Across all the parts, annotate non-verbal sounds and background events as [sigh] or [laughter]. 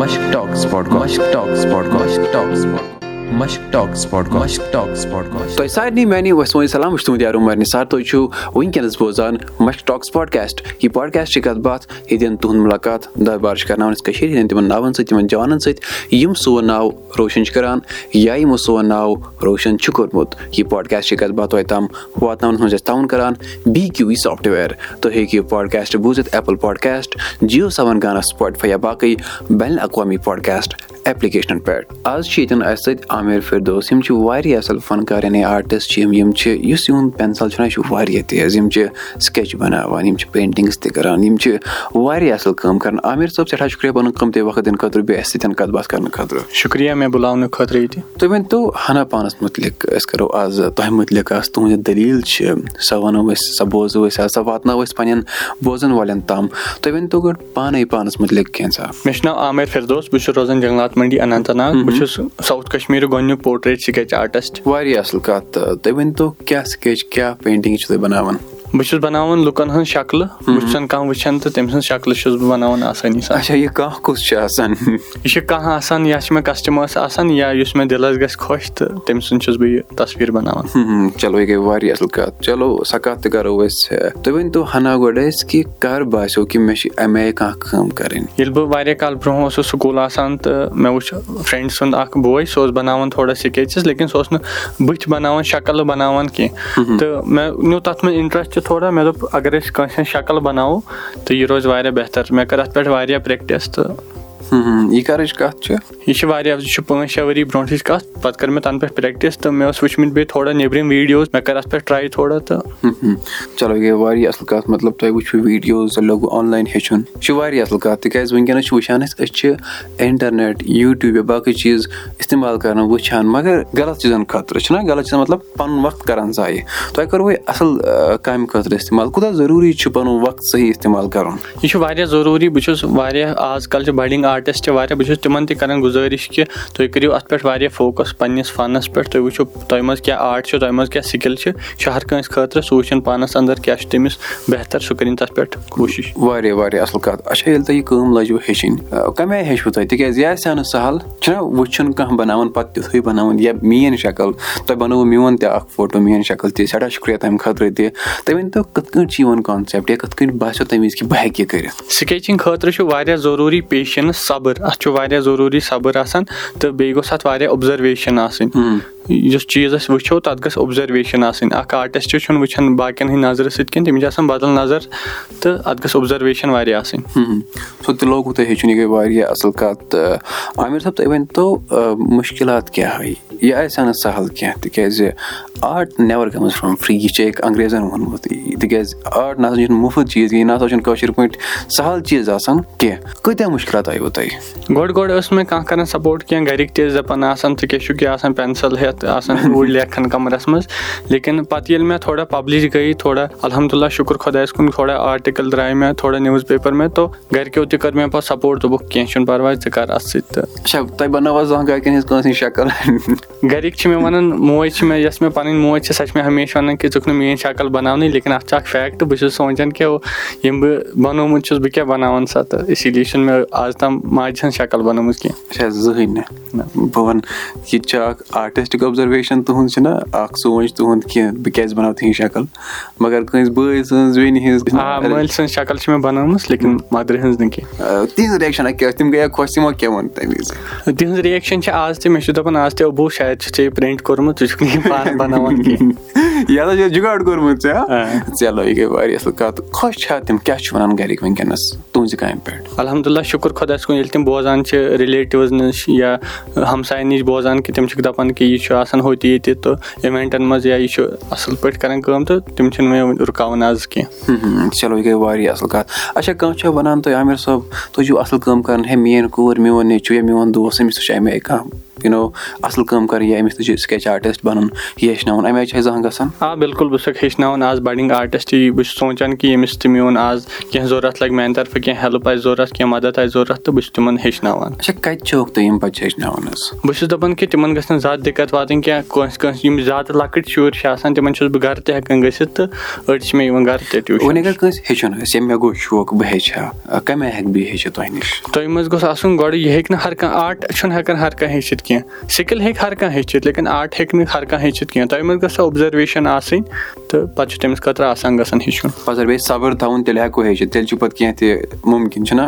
Mushk Talks Podcast. Mushk Talks Podcast. Mushk تۄہہِ سارنٕے میانہِ وسمو سلام چھُس تُہُنٛد یارو مرنہِ سر تُہۍ چھِو وٕنکیٚنس بوزان مشک ٹاکس پاڈکاسٹ یہِ پاڈکاسٹ چھِ کتھ باتھ ییٚتٮ۪ن تُہُنٛد مُلاقات دربار چھِ کرناوان أسۍ کٔشیٖر ہِنٛدٮ۪ن تِمن ناوَن سۭتۍ تِمن جوانن سۭتۍ یِم سون ناو روشن چھِ کران یا یِمو سون ناو روشن چھُ کوٚرمُت یہِ پاڈکاسٹ چھِ کتھ باتھ تۄہہِ تام واتناونس منٛز أسۍ تعاوُن کران بی کیو وی سافٹویر تُہۍ ہیٚکِو یہِ پاڈکاسٹ بوٗزِتھ ایپل پاڈکاسٹ جیو سیون گانا سُپاٹفاے یا باقٕے بین الاقوامی پاڈکاسٹ ایپلِکیشنن پٮ۪ٹھ آز چھِ ییٚتٮ۪ن اَسہِ سۭتۍ عامر فردوس یِم چھِ واریاہ اَصٕل فنکار یعنی آرٹِسٹ چھِ یِم یِم چھِ یُس یِہُنٛد پینسل چھُنہ یہِ چھُ واریاہ تیز یِم چھِ سکیچ بَناوان یِم چھِ پینٹِنٛگٕس تہِ کران یِم چھِ واریاہ اَصٕل کٲم کران عامر صٲب سٮ۪ٹھاہ شُکرِیا پَنُن قۭمتی وقت دِنہٕ خٲطرٕ بیٚیہِ اَسہِ سۭتۍ کَتھ باتھ کرنہٕ خٲطرٕ شُکرِیا مےٚ بُلاونہٕ خٲطرٕ ییٚتہِ تُہۍ ؤنۍ تو ہنا پانَس مُتعلِق أسۍ کَرو آز تۄہہِ مُتعلِق آسہٕ تُہنٛز دٔلیٖل چھِ سۄ وَنو أسۍ سۄ بوزو أسۍ آز سۄ واتناوو أسۍ پَنٕنٮ۪ن بوزن والٮ۪ن تام تُہۍ ؤنۍ تو گۄڈٕ پانے پانَس مُتعلِق کینٛژھا مےٚ چھُ ناو عامر فِردوس بہٕ چھُس روزان جنگلات منڈی اننت ناگ بہٕ چھُس ساوُتھ کشمیٖرُک گۄڈٕنیُک پوٹریٹ سِکیچ آرٹِسٹ واریاہ اَصٕل کَتھ تہٕ تُہۍ ؤنۍ تو کیاہ سکیچ کیاہ پینٹِنٛگ چھِو تُہۍ بَناوان بہٕ چھُس بَناوان لُکن ہٕنٛز شکلہٕ بہٕ چھُسن کانٛہہ وٕچھان تہٕ تٔمۍ سٕنٛز شکلہٕ چھُس بہٕ بَناوان آسٲنی سان۔ اچھا یہِ کانٛہہ کُس چھُ آسان؟ [laughs] یہِ چھُ کانٛہہ آسان یا چھِ مےٚ کَسٹمٲرٕس آسان یا یُس مےٚ دِلس گژھِ خۄش تہٕ تٔمۍ سُنٛد چھُس بہٕ یہِ تصویٖر بَناوان۔ چلو یہِ گٔے واریاہ اَصٕل کَتھ۔ چلو سۄ کَتھ تہِ کَرو أسۍ۔ تُہۍ ؤنۍ تو ہنا گۄڈٕ اَسہِ کہِ کر باسیٚو کہِ مےٚ چھِ اَمہِ آیہِ کانٛہہ کٲم کَرٕنۍ۔ ییٚلہِ بہٕ واریاہ کال برونٛہہ اوسُس سکوٗل آسان تہٕ مےٚ وٕچھ فرینٛڈ سُنٛد اکھ بوے سُہ اوس بَناوان تھوڑا سِکیچِز لیکِن سُہ اوس نہٕ بٕتھِ بَناوان شکٕل بَناوان کیٚنٛہہ۔ تہٕ مےٚ نیوٗ تَتھ منٛز اِنٹرَسٹ تھوڑا مےٚ دوٚپ اَگر أسۍ کٲنٛسہِ ہٕنٛز شکٕل بَناوو تہٕ یہِ روزِ واریاہ بہتر مےٚ کٔر اَتھ پٮ۪ٹھ واریاہ پرٛیکٹِس تہٕ یہِ کَرٕچ کَتھ چھِ یہِ چھِ واریاہ یہِ چھُ پانٛژھ شےٚ ؤری برونٛٹھٕچ کَتھ پَتہٕ کٔر مےٚ تَنہٕ پٮ۪ٹھ پرٛیکٹِس تہٕ مےٚ اوس وٕچھمٕتۍ بیٚیہِ تھوڑا نیبرِم ویٖڈیوز مےٚ کٔر اَتھ پٮ۪ٹھ ٹراے تھوڑا تہٕ چلو یہِ گٔے واریاہ اَصٕل کَتھ مطلب تۄہہِ وٕچھِو ویٖڈیوز تۄہہِ لوٚگوُ آن لاین ہیٚچھُن یہِ چھُ واریاہ اَصٕل کَتھ تِکیازِ وٕنکیٚنس چھِ وٕچھان أسۍ أسۍ چھِ اِنٹرنیٹ یوٗٹیوٗب یا باقٕے چیٖز اِستعمال کران وٕچھان مَگر غلط چیٖزن خٲطرٕ چھُنہ غلط چیٖزن مطلب پَنُن وقت کران ضایہِ تۄہہِ کوٚروٕ اَصٕل کامہِ خٲطرٕ اِستعمال کوٗتاہ ضروٗری چھُ پَنُن وقت صحیح اِستعمال کَرُن یہِ چھُ واریاہ ضروٗری بہٕ چھُس واریاہ آز کل چھِ بَڈِنٛگ آرٹِسٹ واریاہ بہٕ چھُس تِمن تہِ کران گُزٲرِش کہِ تُہۍ کٔرِو اَتھ پٮ۪ٹھ واریاہ فوکَس پَنٕنِس فَنَس پٮ۪ٹھ تُہۍ وٕچھِو تۄہہِ منٛز کیاہ آرٹ چھُ تۄہہِ منٛز کیاہ سِکِل چھِ چھُ ہر کٲنٛسہِ خٲطرٕ سُہ وٕچھان پانَس اَندر کیاہ چھُ تٔمِس بہتر سُہ کٔرِنۍ تَتھ پٮ۪ٹھ کوٗشِش۔ واریاہ واریاہ اَصٕل کَتھ۔ اچھا ییٚلہِ تۄہہِ یہِ کٲم لٲجوٕ ہیٚچھِنۍ کَمہِ آیہِ ہیٚچھوٕ تۄہہِ؟ تِکیازِ یہِ آسہِ ہا نہٕ سَہل چھُنہ وٕچھُن کانٛہہ بَناوان پَتہٕ تِتھُے بَناوُن یا میٲنۍ شکٕل۔ تۄہہِ بَنووُ میون تہِ اکھ فوٹو میٲنۍ شکٕل تہِ سٮ۪ٹھاہ شُکرِیا تَمہِ خٲطرٕ تہِ۔ تُہۍ ؤنۍ تو کِتھ کٲٹھۍ چھِ یِوان کانسیپٹ یا کِتھ کٔنۍ باسیٚو تَمہِ وِزِ کہِ بہٕ ہیٚکہٕ یہِ کٔرِتھ؟ سِکیچِنٛگ خٲطرٕ چھُ واریاہ ضروٗری پیشَنٕس صبر اَتھ چھُ واریاہ ضروٗری صبر آسان تہٕ بیٚیہِ گوٚژھ اَتھ واریاہ اوٚبزرویشن آسٕنۍ یُس چیٖز أسۍ وٕچھو تَتھ گٔژھ اوٚبزرویشن آسٕنۍ اکھ آرٹِسٹ چھُنہٕ وٕچھان باقین ہٕنٛدۍ نظرٕ سۭتۍ کِہینۍ تٔمِس چھِ آسان بدل نظر تہٕ اَتھ گٔژھ اوٚبزرویشن واریاہ آسٕنۍ۔ سُہ تہِ لوگوُ تۄہہِ ہیٚچھُن یہِ گٔے واریاہ اَصٕل کَتھ۔ تہٕ عامر صٲب تُہۍ ؤنۍ تو مُشکِلات کیاہ آیہِ یہِ آسہِ ہا نہٕ سَہل کیٚنٛہہ تِکیازِ art never comes from free یہِ چھِ أکۍ انگریزن ووٚنمُت۔ تِکیازِ آرٹ نہ سا چھُنہٕ مُفت چیٖز کِہینۍ یہِ نہ سا چھُنہٕ کٲشِر پٲٹھۍ سَہل چیٖز آسان کیٚنٛہہ۔ کۭتیاہ مُشکِلات آیوٕ تۄہہِ؟ گۄڈٕ گۄڈٕ ٲس مےٚ کانٛہہ کران سپوٹ کیٚنٛہہ گرِکۍ تہِ ٲسۍ دَپان آسان ژٕ کیاہ چھُکھ یہِ آسان پینسل ہیٚتھ آسان اوٗرۍ لیکھان کَمرَس منٛز لیکِن پَتہٕ ییٚلہِ مےٚ تھوڑا پَبلِش گٔے تھوڑا الحمداللہ شُکُر خۄدایَس کُن تھوڑا آرٹِکل درٛاے مےٚ تھوڑا نِوٕز پیپر مےٚ تو گرِکیو تہِ کٔر مےٚ پَتہٕ سپوٹ دوٚپُکھ کیٚنٛہہ چھُنہٕ پَرواے ژٕ کر اَتھ سۭتۍ تہٕ اچھا تۄہہِ بَنٲوا زانٛہہ گرِکٮ۪ن ہٕنٛز کٲنٛسہِ ہٕنٛز شکٕل گرِکۍ چھِ مےٚ وَنان موج چھِ مےٚ یۄس مےٚ پَنٕنۍ موج چھِ سۄ چھِ مےٚ ہمیشہٕ وَنان کہِ ژٕ چھُکھ نہٕ میٲنۍ شکٕل بَناونٕے لیکِن اَتھ چھُ اکھ فیکٹ بہٕ چھُس سونٛچان کہِ یِم بہٕ بَنومُت چھُس بہٕ کیاہ بَناوان سۄ تہٕ اسی لیے چھُنہٕ مےٚ آز تام ماجہِ ہٕنٛز شکٕل بَنٲومٕژ کیٚنٛہہ زٕہٕنۍ نہٕ بہٕ وَنہٕ یہِ تہِ چھُ اکھ آرٹِسٹِک اوٚبزرویشن تُہُنٛد چھُنہ اکھ سونٛچ تُہُنٛد کہِ بہٕ کیازِ بَناو تِہنٛز شکٕل؟ مَگر کٲنٛسہِ بٲے سٕنٛز بیٚنہِ ہٕنٛز آ مٲلۍ سٕنٛز شکٕل چھِ مےٚ بَنٲومٕژ لیکِن مَدرِ ہٕنٛز نہٕ کیٚنٛہہ۔ تِہنٛز رِیکشن کیاہ تِم گٔیا خۄش تِمو کیاہ ووٚن تَمہِ وِزِ؟ تِہنٛز رِیکشن چھِ آز تہِ مےٚ چھُ دَپان آز تہِ ابوٗ شاید چھُ ژےٚ یہِ پرنٹ کوٚرمُت ژٕ چھُکھ نہٕ یہِ [laughs] پانہٕ بَناوان کیٚنٛہہ۔ یہِ ہسا چھُ جُگاڑ کوٚرمُت ژےٚ چلو یہِ گٔے واریاہ اَصٕل کَتھ۔ خۄش چھا تِم؟ کیاہ چھِ وَنان گرِکۍ وٕنکیٚنس تُہنٛزِ کامہِ پٮ۪ٹھ؟ الحمداللہ شُکُر خۄدایَس کُن ییٚلہِ تِم بوزان چھِ رِلیٹِوٕز نِش یا ہمساین نِش بوزان کہِ تِم چھِکھ دَپان کہِ یہِ چھُ آسان ہُتہِ ییٚتہِ تہٕ اِوینٹن منٛز یا یہِ چھُ اَصٕل پٲٹھۍ کران کٲم تہٕ تِم چھِنہٕ مےٚ رُکاوان آز کیٚنٛہہ۔ چلو یہِ گٔے واریاہ اَصٕل کَتھ۔ اچھا کانٛہہ چھا وَنان تۄہہِ عامر صٲب تُہۍ چھِو اَصٕل کٲم کران ہے میٲنۍ کوٗر میون نیٚچوٗ یا میون دوس أمِس تہِ چھُ اَمہِ آیہِ کانٛہہ یوٗ نو اَصٕل کٲم کَرٕنۍ یا أمِس تہِ چھُ سِکیچ آرٹِسٹ بَنُن یہِ ہیٚچھناوُن اَمہِ آیہِ چھِ اَسہِ زانٛہہ گژھان؟ آ بِلکُل بہٕ چھُسکھ ہیٚچھناوان آز بَڈِنٛگ آرٹِسٹ بہٕ چھُس سونٛچان کہِ ییٚمِس تہِ میون آز کیٚنٛہہ ضوٚرَتھ لَگہِ میٛانہِ طرفہٕ کیٚنٛہہ ہیٚلٕپ آسہِ ضوٚرَتھ کیٚنٛہہ مَدد آسہِ ضوٚرَتھ تہٕ بہٕ چھُس تِمَن ہیٚچھناوان۔ اچھا کَتہِ چھِکھ تُہۍ یِم بَچہٕ ہیٚچھناوان حظ؟ بہٕ چھُس دَپان کہِ تِمن گژھِ نہٕ زیادٕ دِکت واتٕنۍ کیٚنٛہہ کٲنٛسہِ کٲنٛسہِ یِم زیادٕ لۄکٕٹۍ شُرۍ چھِ آسان تِمن چھُس بہٕ گرٕ تہِ ہٮ۪کان گٔژھِتھ تہٕ أڑۍ چھِ مےٚ یِوان گرٕ تہِ ٹیوٗشن وۄنۍ اَگر کٲنٛسہِ ہیٚچھُن آسہِ یا مےٚ گوٚو شوق بہٕ ہیٚچھِ ہا کَمہِ آیہِ ہٮ۪کہٕ بہٕ یہِ ہیٚچھِتھ تۄہہِ نِش؟ تۄہہِ منٛز گوٚژھ آسُن گۄڈٕ یہِ ہیٚکہِ نہٕ ہر کانٛہہ آرٹ چھُنہٕ ہٮ۪کان ہر کانٛہہ ہیٚچھِتھ کیٚنٛہہ۔ سِکِل ہیٚکہِ ہر کانٛہہ ہیٚچھِتھ لیکِن آرٹ ہیٚکہِ نہٕ ہر کانٛہہ ہیٚچھِتھ کیٚنٛہہ۔ تۄہہِ منٛز گٔژھ سۄ اوبزرویشن آسٕنۍ تہٕ پَتہٕ چھُ تٔمِس خٲطرٕ آسان گژھان ہیٚچھُن۔ بیٚیہِ صبر تھاوُن تیٚلہِ ہٮ۪کو ہیٚچھِتھ۔ تیٚلہِ چھُ پَتہٕ کیٚنٛہہ تہِ مُمکِن چھُنہ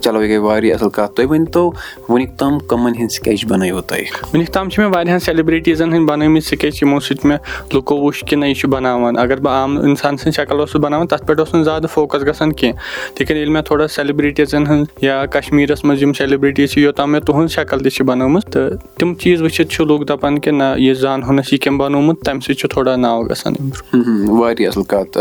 چلو یہِ گٔے واریاہ اَصٕل کَتھ۔ تُہۍ ؤنۍ تو وُنیُک تام کٕمَن ہِنٛدۍ سِکیچ بَنٲیوٕ تۄہہِ وُنیُک تام چھِ مےٚ واریاہن سیلبرٹیٖزن ہٕنٛدۍ بَنٲومٕتۍ سِکیچ یِمو سۭتۍ مےٚ لُکو وُچھ کہِ نہ یہِ چھُ بَناوان۔ اَگر بہٕ عام اِنسان سٕنٛز شکل اوسُس بَناوان تَتھ پٮ۪ٹھ اوس نہٕ زیادٕ فوکَس گژھان کیٚنٛہہ۔ تِکیازِ ییٚلہِ مےٚ تھوڑا سیلبرٹیٖزن ہٕنٛز یا کَشمیٖرَس منٛز یِم سیلبرٹیٖز چھِ یوٚتام مےٚ تُہنٛز شکل تہِ چھِ بَنٲومٕژ تہٕ تِم چیٖز وٕچھِتھ چھِ لُکھ دَپان کہِ نہ یہِ زانہونَس یہِ کٔمۍ بَنومُت تَمہِ سۭتۍ چھُ تھوڑا ناو گژھان واریاہ اَصٕل کَتھ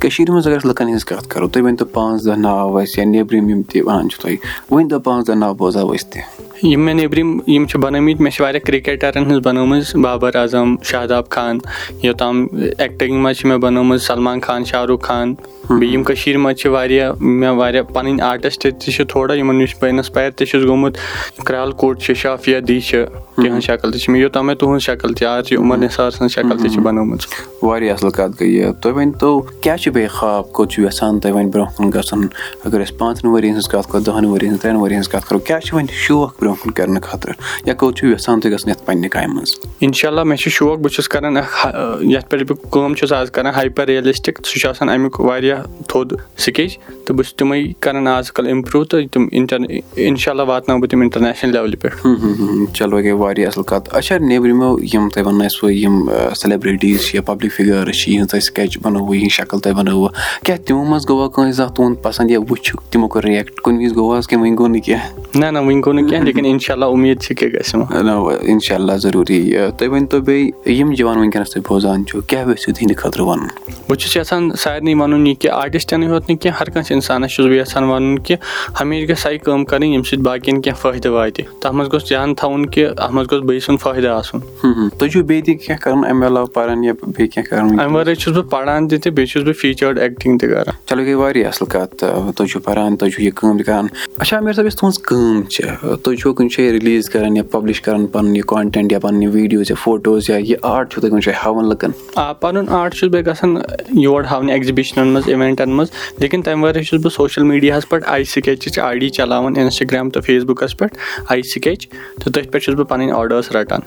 کٔشیٖر منٛز اَگر أسۍ لُکن ہٕنٛز کَتھ کَرو تُہۍ ؤنۍ تو پانٛژھ دہ ناو اَسہِ یا نیبرِم یِم تہِ وَنان چھِ تُہۍ ؤنۍ تو پانٛژھ دہ ناو بوزہاو أسۍ تہِ یِم مےٚ نیبرِم یِم چھِ بَنٲومٕتۍ مےٚ چھِ واریاہ کِرکیٹرن ہٕنٛز بَنٲومٕژ بابر اعظم شاداب خان یوٚتام ایٚکٹِنٛگ منٛز چھِ مےٚ بَنٲومٕژ سلمان خان شاہ رُخ خان بیٚیہِ یِم کٔشیٖر منٛز چھِ واریاہ مےٚ واریاہ پَنٕنۍ آرٹِسٹ تہِ چھِ تھوڑا یِمن نِش بہٕ اِنسپایر تہِ چھُس گوٚمُت کرال کوٹ چھِ شافیا دی چھِ تِہنٛز شکل تہِ چھِ مےٚ یوٚتام مےٚ تُہنٛز شکل تہِ آز چھِ عمر نِثار سٕنٛز شکل تہِ چھِ بَنٲومٕژ۔ واریاہ اَصٕل کَتھ گٔے یہِ تُہۍ ؤنۍ تو کیاہ چھُ بیٚیہِ خاب کوٚت چھُ یَژھان تُہۍ وۄنۍ برونٛہہ کُن گژھُن؟ اَگر أسۍ پانٛژن ؤرۍ ین ہٕنٛز کَتھ کرو دہن ؤرۍ ین ہٕنٛز ترٛٮ۪ن ؤرۍ ین ہٕنٛز کَتھ کرو کیاہ چھُ وۄنۍ شوق برونٛہہ کُن کرنہٕ خٲطرٕ؟ یا کوٚت چھُو یَژھان تُہۍ گژھُن یَتھ پَنٕنہِ کامہِ منٛز؟ اِنشاء اللہ مےٚ چھُ شوق بہٕ چھُس کران اکھ یَتھ پٮ۪ٹھ بہٕ کٲم چھُس آز کران ہایپر رِیلِسٹِک سُہ چھُ آسان اَمیُک واریاہ تھوٚد سِکیچ تہٕ بہٕ چھُس تِمے کران آز کل اِمپروٗ تہٕ تِم اِنٹر اِنشاء اللہ واتناو بہٕ تِم اِنٹرنیشنل لیولہِ پٮ۪ٹھ۔ چلو گٔے واریاہ اَصٕل کَتھ۔ اچھا نیبرِمو یِم تۄہہِ وَنو اَسہِ یِم سیلبرٹیٖز چھِ یا پبلِک فِگٲرٕس چھِ یِہنٛز تۄہہِ سِکیچ بَنٲووٕ یِہنٛز شکل تۄہہِ بَنٲووٕ۔ کیاہ تِمو منٛز گوٚوا کٲنٛسہِ زانٛہہ تُہُنٛد پسنٛد یا وٕچھُکھ تِمو کوٚر رِیکٹ کُنہِ وِزِ گوٚو حظ کہِ وۄنۍ گوٚو نہٕ کیٚنٛہہ؟ نہ نہ وُنہِ گوٚو نہٕ کیٚنٛہہ لیکِن اِنشاء اللہ اُمید چھِ کہِ گژھِ اِنشاء اللہ ضروٗری۔ تُہۍ ؤنۍ تو بیٚیہِ یِم جوان وٕنکیٚنس تُہۍ بوزان چھِو کیاہ یژھِو تِہنٛدِ خٲطرٕ وَنُن؟ بہٕ چھُس یَژھان سارنٕے وَنُن یہِ کہِ آرٹِسٹنٕے یوت نہٕ کیٚنٛہہ ہر کٲنٛسہِ اِنسانَس چھُس بہٕ یَژھان وَنُن کہِ ہمیشہٕ گژھِ سۄے کٲم کَرٕنۍ ییٚمہِ سۭتۍ باقین کیٚنٛہہ فٲیدٕ واتہِ۔ تَتھ منٛز گوٚژھ دھیان تھاوُن کہِ اَتھ منٛز گوٚژھ بیٚیہِ سُنٛد فٲیدٕ آسُن۔ تُہۍ چھِو بیٚیہِ تہِ کیٚنٛہہ کران اَمہِ علاوٕ پَران یا بیٚیہِ کیٚنٛہہ کران اَمہِ وَرٲے چھُس بہٕ پَران تہِ تہٕ بیٚیہِ چھُس بہٕ فیٖچٲرڈ ایٚکٹِنٛگ تہِ کران۔ چلو گٔے واریاہ اَصٕل کَتھ تُہۍ چھِو پَران تُہۍ چھِو یہِ کٲم تہِ کران۔ اچھا مےٚ صٲب یۄس تُہنٛز کٲم چھِ تُہۍ چھِو کُنہِ جایہِ رِلیٖز کران یا پَبلِش کران پَنُن یہِ کونٹینٹ یا پَنٕنۍ ویٖڈیوز یا فوٹوز یا یہِ آرٹ چھُو تُہۍ کُنہِ جایہِ ہاوان لُکن؟ آ پَنُن آرٹ چھُس بہٕ گژھان یور ہاونہِ ایٚگزِبِشنن منٛز اِوینٹن منٛز۔ لیکِن تَمہِ وَرٲے چھُس بہٕ سوشَل میٖڈیاہَس پٮ۪ٹھ آی سِکیچٕچ آی ڈی چلاوان اِنسٹاگرام تہٕ فیس بُکَس پٮ۪ٹھ آی سِکیچ تہٕ تٔتھۍ پٮ۪ٹھ چھُس بہٕ پَنٕنۍ آرڈٲرٕس رَٹان۔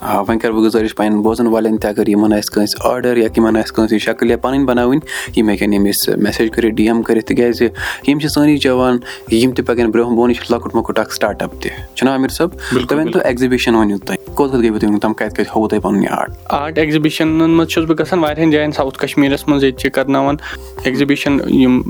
آ وۄنۍ کَرٕ بہٕ گُزٲرِش پَنٕنٮ۪ن بوزَن والٮ۪ن تہِ اَگر یِمن آسہِ کٲنٛسہِ آرڈر یا یِمن آسہِ کٲنٛسہِ شکٕل یا پَنٕنۍ بَناوٕنۍ یِم ہیٚکن أمِس میسیج کٔرِتھ ڈی ایم کٔرِتھ تِکیازِ یِم چھِ سٲنی جوان یِم تہِ پَکن برونٛہہ بۄن یہِ چھُ لۄکُٹ مۄکُٹ اکھ سٹاٹ اَپ تہِ۔ چھُنہ عامِر صٲب تُہۍ ؤنۍ تو ایٚگزِبِشن ؤنِو تُہۍ۔ کوٚت کوٚت گٔیوٕ تُہۍ وُنیُک تام کَتہِ کَتہِ ہووُ تۄہہِ پَنُن یہِ آرٹ آرٹ ایٚگزِبِشنن منٛز چھُس بہٕ گژھان واریاہن جاین ساوُتھ کَشمیٖرَس منٛز ییٚتہِ چھِ کرناوان ایٚگزِبِشن یِم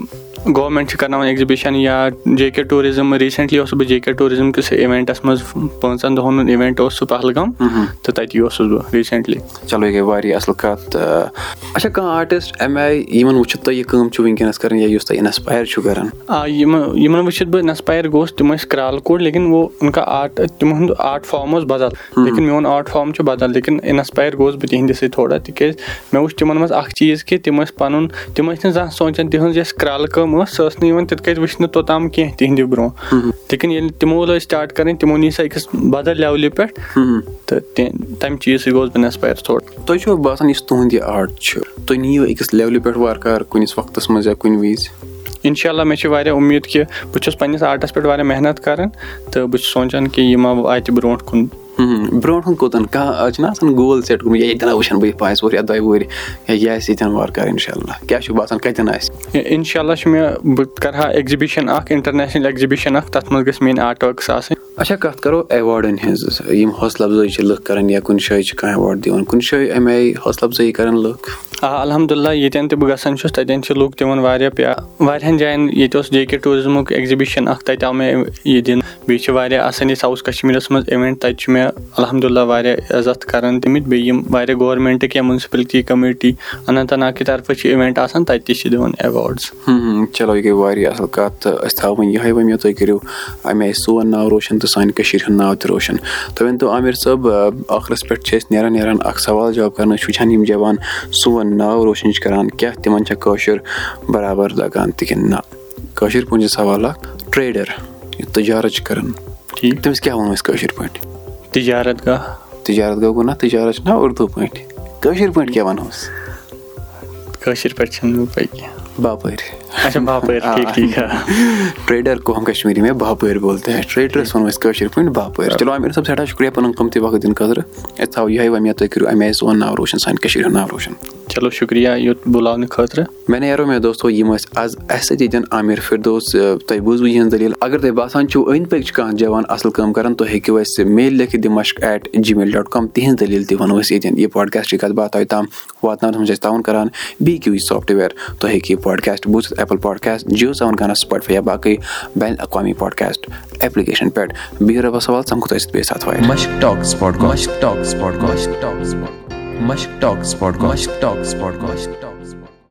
گورمینٹ چھِ کرناوان ایٚگزِبِشن یا جے کے ٹوٗرِزٕم ریٖسنٹلی اوسُس بہٕ جے کے ٹوٗرِزٕم کِس اِوینٹس منٛز پانٛژن دۄہن ہُنٛد اِوینٹ اوس سُہ پہلگام تہٕ تَتی اوسُس بہٕ ریٖسنٹلی چلو یہِ گٔے واریاہ اَصٕل کَتھ اچھا کانٛہہ آرٹِسٹ اَمہِ آیہِ یِمن وٕچھِتھ تُہۍ یہِ کٲم چھِو وٕنکیٚنس کران یا یُس تۄہہِ اِنسپایر چھُو کران آ یِمن یِمن وٕچھِتھ بہٕ اِنسپایر گوٚوُس تِم ٲسۍ کرال کوٹ لیکِن وہ ان کا آرٹ تِمن ہُنٛد آرٹ فارم اوس بدل لیکِن میون آرٹ فارم چھُ بدل لیکِن اِنسپایر گوٚوُس بہٕ تِہنٛدِ سۭتۍ تھوڑا تِکیازِ مےٚ وٕچھ تِمن منٛز اکھ چیٖز کہِ تِم ٲسۍ پَنُن تِم ٲسۍ نہٕ زانٛہہ سونٛچان تِہنٛز یۄس کرالہٕ کٲم ٲس سۄ ٲس نہٕ یِوان تِتھ کٲٹھۍ وٕچھنہٕ توٚتام کیٚنٛہہ تِہنٛدِ برونٛہہ لیکِن ییٚلہِ تِمو لٲج سٹاٹ کَرٕنۍ تِمو نی سۄ أکِس بدل لیولہِ پٮ۪ٹھ تہٕ تَمہِ چیٖز سۭتۍ گوٚوُس بہٕ اِنسپایر تھوڑا تۄہہِ چھُوا باسان یُس تُہُنٛد یہِ آرٹ چھُ تُہۍ نِیِو أکِس لیولہِ پٮ۪ٹھ وارٕ کارٕ کُنِس وقتَس منٛز یا کُنہِ وِزِ اِنشاء اللہ مےٚ چھِ واریاہ اُمید کہِ بہٕ چھُس پَنٕنِس آرٹَس پٮ۪ٹھ واریاہ محنت کران تہٕ بہٕ چھُس سونٛچان کہِ یہِ ما واتہِ برونٛٹھ کُن برونٛٹھ کُن کوٚتَن کانٛہہ چھُنہ آسان گول سیٹ گوٚمُت یا ییٚتٮ۪ن وٕچھان بہٕ پانٛژھ وُہُر یا دۄیہِ وُہٕرۍ یا یہِ آسہِ ییٚتٮ۪ن وارٕ کارٕ اِنشاء اللہ کیاہ چھُ باسان کَتٮ۪ن آسہِ اِنشاء اللہ چھُ مےٚ بہٕ کرٕ ہا ایٚگزِبِشن اکھ اِنٹرنیشنل ایٚگزِبِشن اکھ تَتھ منٛز گژھِ میٲنۍ آرٹ ؤرکٕس آسٕنۍ اچھا کَتھ کَرو ایواڈَن ہِنٛز؟ یِم حوصلہٕ اَفضٲیی چھِ لُکھ کَران یا کُنہِ جایہِ چھِ کانٛہہ ایواڈ دِوان؟ کُنہِ جایہِ اَمہِ آیہِ حوصلہٕ اَفضٲیی کَران لُکھ؟ آ الحمداللہ ییٚتٮ۪ن تہِ بہٕ گژھان چھُس تَتٮ۪ن چھِ لُکھ دِوان واریاہ پیار واریاہن جاین ییٚتہِ اوس جے کے ٹوٗرِزمُک ایٚگزِبِشن اکھ تَتہِ آو مےٚ یہِ دِنہٕ۔ بیٚیہِ چھِ واریاہ آسان ییٚتہِ ساوُتھ کَشمیٖرَس منٛز اِوینٹ تَتہِ چھُ مےٚ الحمداللہ واریاہ عزت کران دِمٕتۍ بیٚیہِ یِم واریاہ گورمینٹٕکۍ یا مُنسپلٹی کٔمِٹی اننت ناگ کہِ طرفہٕ چھِ اِوینٹ آسان تَتہِ تہِ چھِ دِوان ایواڈٕس چلو یہِ گٔے واریاہ اَصٕل کَتھ تہٕ أسۍ تھاوو وۄنۍ یِہوے ؤنِو تُہۍ کٔرِو۔ اَمہِ آیہِ سون ناو روشَن تہٕ سانہِ کٔشیٖرِ ہُنٛد ناو تہِ روشَن۔ تُہۍ ؤنۍ تو عامِر صٲب ٲخرَس پٮ۪ٹھ چھِ أسۍ نیران نیران اَکھ سوال جواب کَرنہٕ أسۍ چھِ وٕچھان یِم جوان سون ناو روشَن چھِ کَران کیٛاہ تِمَن چھےٚ کٲشُر بَرابَر لَگان؟ تہِ کِنہٕ نہ کٲشِر پٲٹھۍ چھِ سوال اَکھ ٹرٛیڈَر یہِ تجارت چھِ کَران۔ ٹھیٖک۔ تٔمِس کیٛاہ وَنو أسۍ کٲشِر پٲٹھۍ؟ تِجارت گاہ۔ تجارت گوٚو گوٚو نہ تجارت چھِ نہ اُردو پٲٹھۍ۔ کٲشِر پٲٹھۍ کیٛاہ وَنہوس کٲشِر پٲٹھۍ چھِنہٕ مےٚ پَے کینٛہہ باپٲرۍ اچھا باپٲرۍ ٹھیٖک ٹھیٖک ٹرٛیڈَر کو ہم کشمیٖری میں باپٲرۍ بولتے ہیں ٹرٛیڈرَس وَنو أسۍ کٲشِر پٲٹھۍ باپٲرۍ چلو عامِر صٲب سٮ۪ٹھاہ شُکریہ پَنُن قۭمتی وقت دِنہٕ خٲطرٕ أسۍ تھاوو یِہوٚے وۄمید تُہۍ کٔرِو اَمہِ آیہِ سون ناو روشَن سانہِ کٔشیٖرِ ہُنٛد ناو روشَن چلو شُکریہ یوٚت بُلاونہٕ خٲطرٕ مےٚ نیرو مےٚ دوستو یِم ٲسۍ آز اَسہِ سۭتۍ ییٚتٮ۪ن عامِر فِردوس تۄہہِ بوٗزوٕ یِہٕنٛز دٔلیٖل اگر تۄہہِ باسان چھُو أنٛدۍ پٔکۍ چھِ کانٛہہ جوان اَصٕل کٲم کَران تُہۍ ہیٚکِو اَسہِ میل لیکھِتھ دِمَشق at Gmail dot com تِہِنٛز دٔلیٖل تہِ وَنو أسۍ ییٚتٮ۪ن یہِ پاڈکاسٹٕچ کَتھ باتھ تۄہہِ تام واتناونَس منٛز چھِ أسۍ تعاوُن کَران بی کیوٗ یہِ سافٹوِیَر تُہۍ ہیٚکِو یہِ پاڈکاسٹ بوٗزِتھ ایپٕل پاڈکاسٹ جِیو گانا سٕپاٹفاے یا باقٕے بین الاقوامی پاڈکاسٹ ایپلِکیشَن پٮ۪ٹھ بِہِو رۄبَس سوال سَمکھو تۄہہِ سۭتۍ بیٚیہِ ساتہٕ